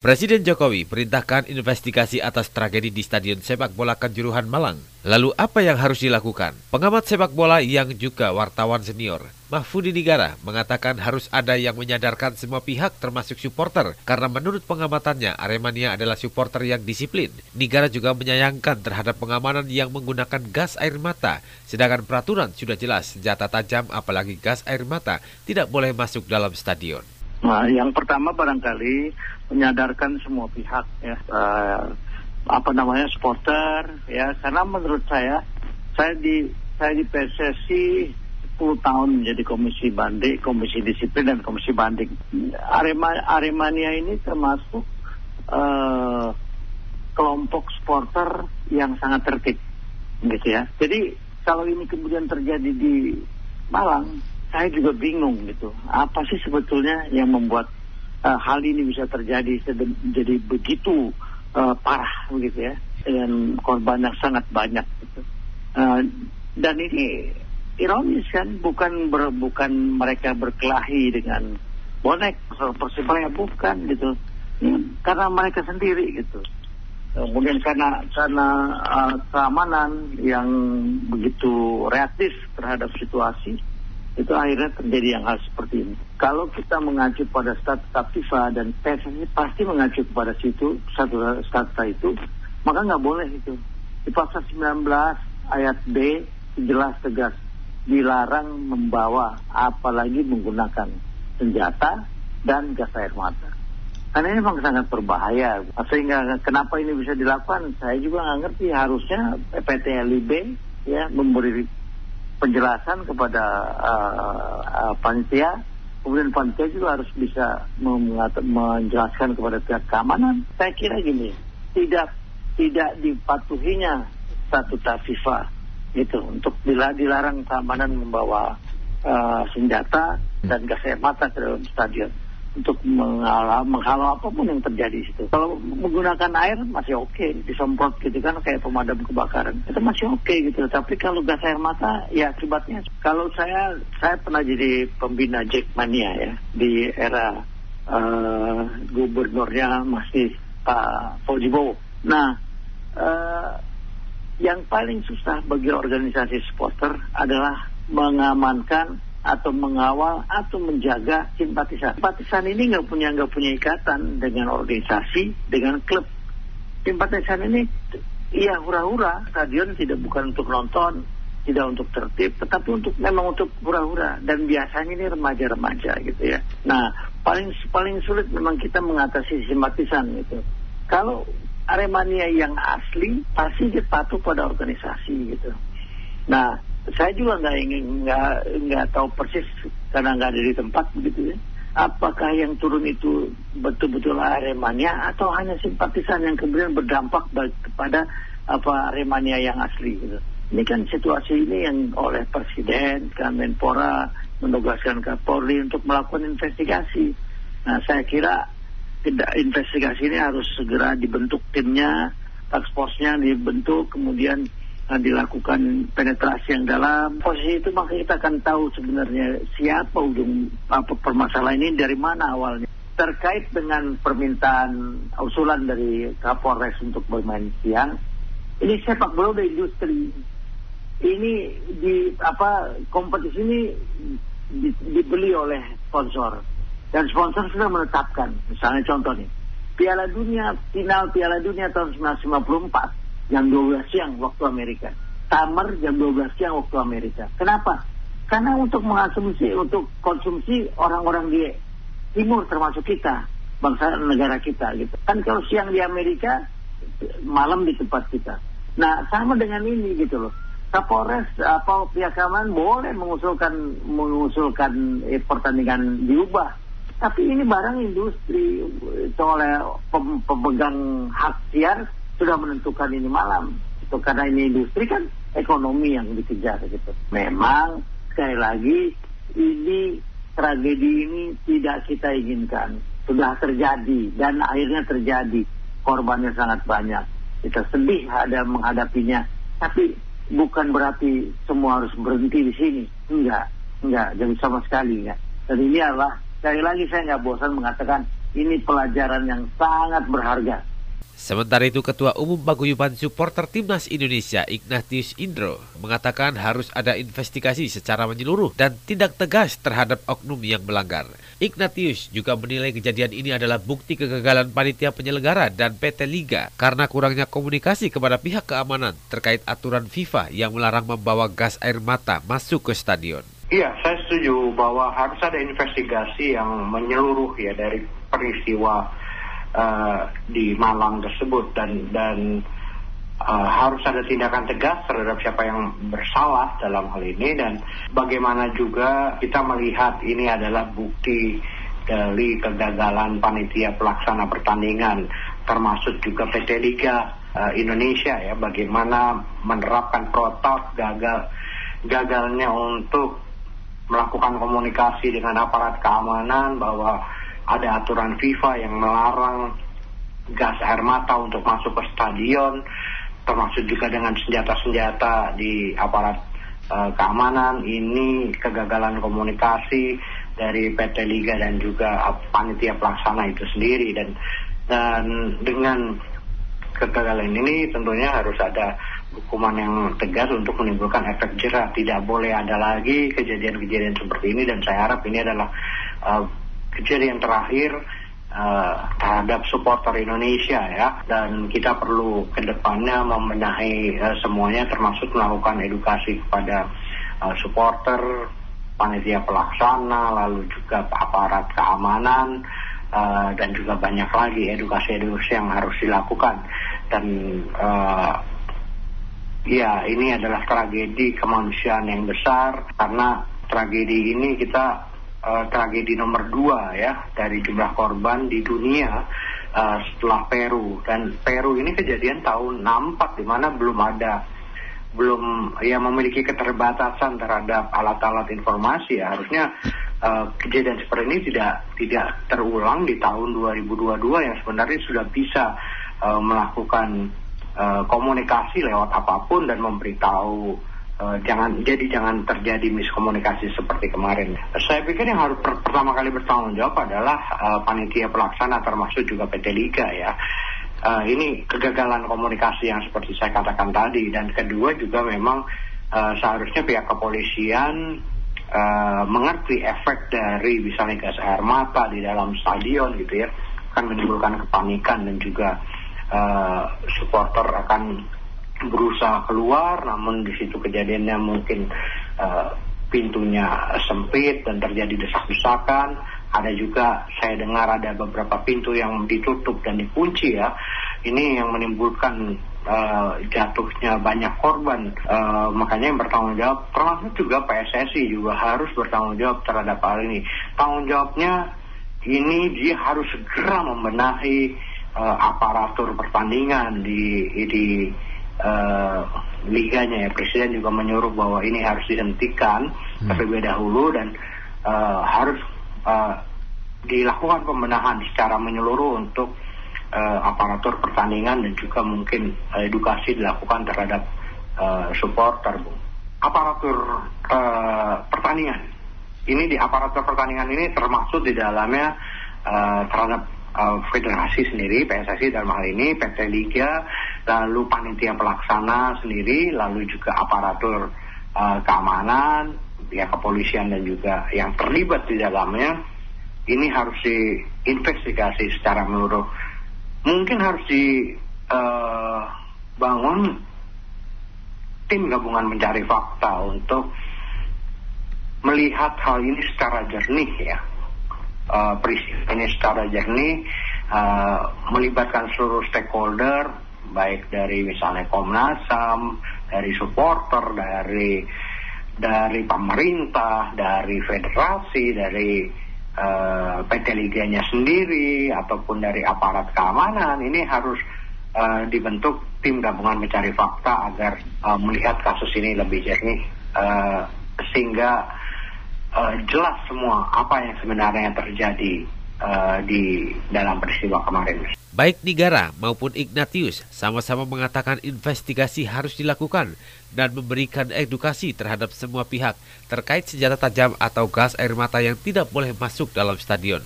Presiden Jokowi perintahkan investigasi atas tragedi di Stadion Sepak Bola Kanjuruhan Malang. Lalu apa yang harus dilakukan? Pengamat sepak bola yang juga wartawan senior, Mahfudi Nigara, mengatakan harus ada yang menyadarkan semua pihak termasuk supporter karena menurut pengamatannya Aremania adalah supporter yang disiplin. Nigara juga menyayangkan terhadap pengamanan yang menggunakan gas air mata, sedangkan peraturan sudah jelas senjata tajam apalagi gas air mata tidak boleh masuk dalam stadion. Nah, yang pertama barangkali menyadarkan semua pihak ya, uh, apa namanya supporter ya, karena menurut saya saya di saya di PSSI 10 tahun menjadi komisi banding, komisi disiplin dan komisi banding. Arema Aremania ini termasuk uh, kelompok supporter yang sangat tertib, gitu ya. Jadi kalau ini kemudian terjadi di Malang, saya juga bingung gitu. Apa sih sebetulnya yang membuat uh, hal ini bisa terjadi jadi begitu uh, parah begitu ya dengan korban yang sangat banyak gitu. Uh, dan ini ironis kan bukan ber, bukan mereka berkelahi dengan bonek persebaya bukan gitu ya, karena mereka sendiri gitu kemudian karena karena uh, keamanan yang begitu reaktif terhadap situasi itu akhirnya terjadi yang hal seperti ini. Kalau kita mengacu pada statuta FIFA dan PSSI pasti mengacu kepada situ satu statuta itu, maka nggak boleh itu. Di pasal 19 ayat B jelas tegas dilarang membawa apalagi menggunakan senjata dan gas air mata. Karena ini memang sangat berbahaya. Sehingga kenapa ini bisa dilakukan, saya juga nggak ngerti. Harusnya PT LIB ya memberi penjelasan kepada uh, uh, panitia. Kemudian panitia juga harus bisa menjelaskan kepada pihak keamanan. Saya kira gini tidak tidak dipatuhinya satu FIFA itu untuk dilarang keamanan membawa uh, senjata dan gas air mata ke dalam stadion untuk menghalau, menghalau apa pun yang terjadi di situ. Kalau menggunakan air masih oke, okay, disemprot gitu kan kayak pemadam kebakaran. Itu masih oke okay, gitu. Tapi kalau gas air mata ya akibatnya kalau saya saya pernah jadi pembina Jackmania ya di era uh, gubernurnya masih Pak uh, Bowo. Nah, uh, yang paling susah bagi organisasi supporter adalah mengamankan atau mengawal atau menjaga simpatisan. Simpatisan ini nggak punya nggak punya ikatan dengan organisasi, dengan klub. Simpatisan ini iya hura-hura, stadion tidak bukan untuk nonton, tidak untuk tertib, tetapi untuk memang untuk hura-hura dan biasanya ini remaja-remaja gitu ya. Nah paling paling sulit memang kita mengatasi simpatisan gitu. Kalau Aremania yang asli pasti dia pada organisasi gitu. Nah saya juga nggak ingin nggak nggak tahu persis karena nggak ada di tempat begitu ya. Apakah yang turun itu betul-betul Aremania atau hanya simpatisan yang kemudian berdampak kepada apa Aremania yang asli gitu. Ini kan situasi ini yang oleh Presiden, Kemenpora menugaskan Kapolri untuk melakukan investigasi. Nah saya kira tidak investigasi ini harus segera dibentuk timnya, task force-nya dibentuk, kemudian dilakukan penetrasi yang dalam. Posisi itu maka kita akan tahu sebenarnya siapa ujung apa permasalahan ini dari mana awalnya. Terkait dengan permintaan usulan dari Kapolres untuk bermain siang ini sepak bola dari industri. Ini di apa kompetisi ini di, dibeli oleh sponsor. Dan sponsor sudah menetapkan misalnya contoh nih Piala Dunia final Piala Dunia tahun 1954 jam 12 siang waktu Amerika. Summer jam 12 siang waktu Amerika. Kenapa? Karena untuk mengonsumsi, untuk konsumsi orang-orang di timur termasuk kita, bangsa negara kita gitu. Kan kalau siang di Amerika, malam di tempat kita. Nah, sama dengan ini gitu loh. Kapolres apa pihak keamanan boleh mengusulkan mengusulkan eh, pertandingan diubah. Tapi ini barang industri itu oleh pemegang hak siar sudah menentukan ini malam. Itu karena ini industri kan ekonomi yang dikejar gitu. Memang sekali lagi ini tragedi ini tidak kita inginkan. Sudah terjadi dan akhirnya terjadi. Korbannya sangat banyak. Kita sedih ada menghadapinya. Tapi bukan berarti semua harus berhenti di sini. Enggak, enggak, jadi sama sekali enggak. Dan ini adalah sekali lagi saya nggak bosan mengatakan ini pelajaran yang sangat berharga. Sementara itu Ketua Umum Paguyuban Supporter Timnas Indonesia Ignatius Indro mengatakan harus ada investigasi secara menyeluruh dan tindak tegas terhadap oknum yang melanggar. Ignatius juga menilai kejadian ini adalah bukti kegagalan panitia penyelenggara dan PT Liga karena kurangnya komunikasi kepada pihak keamanan terkait aturan FIFA yang melarang membawa gas air mata masuk ke stadion. Iya, saya setuju bahwa harus ada investigasi yang menyeluruh ya dari peristiwa uh, di Malang tersebut dan dan uh, harus ada tindakan tegas terhadap siapa yang bersalah dalam hal ini dan bagaimana juga kita melihat ini adalah bukti dari kegagalan panitia pelaksana pertandingan termasuk juga PT Liga uh, Indonesia ya bagaimana menerapkan protap gagal gagalnya untuk melakukan komunikasi dengan aparat keamanan bahwa ada aturan FIFA yang melarang gas air mata untuk masuk ke stadion, termasuk juga dengan senjata-senjata di aparat uh, keamanan. Ini kegagalan komunikasi dari PT Liga dan juga panitia pelaksana itu sendiri dan dan dengan kegagalan ini tentunya harus ada hukuman yang tegas untuk menimbulkan efek jerah. Tidak boleh ada lagi kejadian-kejadian seperti ini dan saya harap ini adalah uh, kejadian terakhir uh, terhadap supporter Indonesia ya. Dan kita perlu ke depannya membenahi uh, semuanya termasuk melakukan edukasi kepada uh, supporter panitia pelaksana lalu juga aparat keamanan uh, dan juga banyak lagi edukasi-edukasi yang harus dilakukan. Dan uh, ya ini adalah tragedi kemanusiaan yang besar karena tragedi ini kita uh, tragedi nomor dua ya dari jumlah korban di dunia uh, setelah Peru. Dan Peru ini kejadian tahun 64 di mana belum ada belum ya memiliki keterbatasan terhadap alat-alat informasi. Ya harusnya uh, kejadian seperti ini tidak tidak terulang di tahun 2022 yang sebenarnya sudah bisa uh, melakukan uh, komunikasi lewat apa pun dan memberitahu Uh, jangan jadi jangan terjadi miskomunikasi seperti kemarin. Saya pikir yang harus per, pertama kali bertanggung jawab adalah uh, panitia pelaksana termasuk juga PT Liga ya. Uh, ini kegagalan komunikasi yang seperti saya katakan tadi dan kedua juga memang uh, seharusnya pihak kepolisian uh, mengerti efek dari misalnya gas air mata di dalam stadion gitu ya akan menimbulkan kepanikan dan juga uh, supporter akan berusaha keluar, namun di situ kejadiannya mungkin uh, pintunya sempit dan terjadi desak-desakan. Ada juga saya dengar ada beberapa pintu yang ditutup dan dikunci ya. Ini yang menimbulkan uh, jatuhnya banyak korban. Uh, makanya yang bertanggung jawab, termasuk juga PSSI juga harus bertanggung jawab terhadap hal ini. Tanggung jawabnya ini dia harus segera membenahi uh, aparatur pertandingan di di uh, liganya ya. Presiden juga menyuruh bahwa ini harus dihentikan hmm. terlebih dahulu dan uh, harus uh, dilakukan pembenahan secara menyeluruh untuk uh, aparatur pertandingan dan juga mungkin uh, edukasi dilakukan terhadap uh, supporter bu. Aparatur uh, pertandingan. Ini di aparatur pertandingan ini termasuk di dalamnya uh, terhadap uh, federasi sendiri PSSI dalam hal ini PT Liga lalu panitia pelaksana sendiri lalu juga aparatur uh, keamanan ya kepolisian dan juga yang terlibat di dalamnya. Ini harus diinvestigasi secara menyeluruh. Mungkin harus dibangun uh, tim gabungan mencari fakta untuk melihat hal ini secara jernih ya uh, peristiwa ini secara jernih uh, melibatkan seluruh stakeholder baik dari misalnya Komnas HAM, dari supporter, dari dari pemerintah, dari federasi, dari uh, PT Liganya sendiri ataupun dari aparat keamanan. Ini harus uh, dibentuk tim gabungan mencari fakta agar uh, melihat kasus ini lebih jernih uh, sehingga uh, jelas semua apa yang sebenarnya terjadi uh, di dalam peristiwa kemarin. Baik Nigara maupun Ignatius sama-sama mengatakan investigasi harus dilakukan dan memberikan edukasi terhadap semua pihak terkait senjata tajam atau gas air mata yang tidak boleh masuk dalam stadion.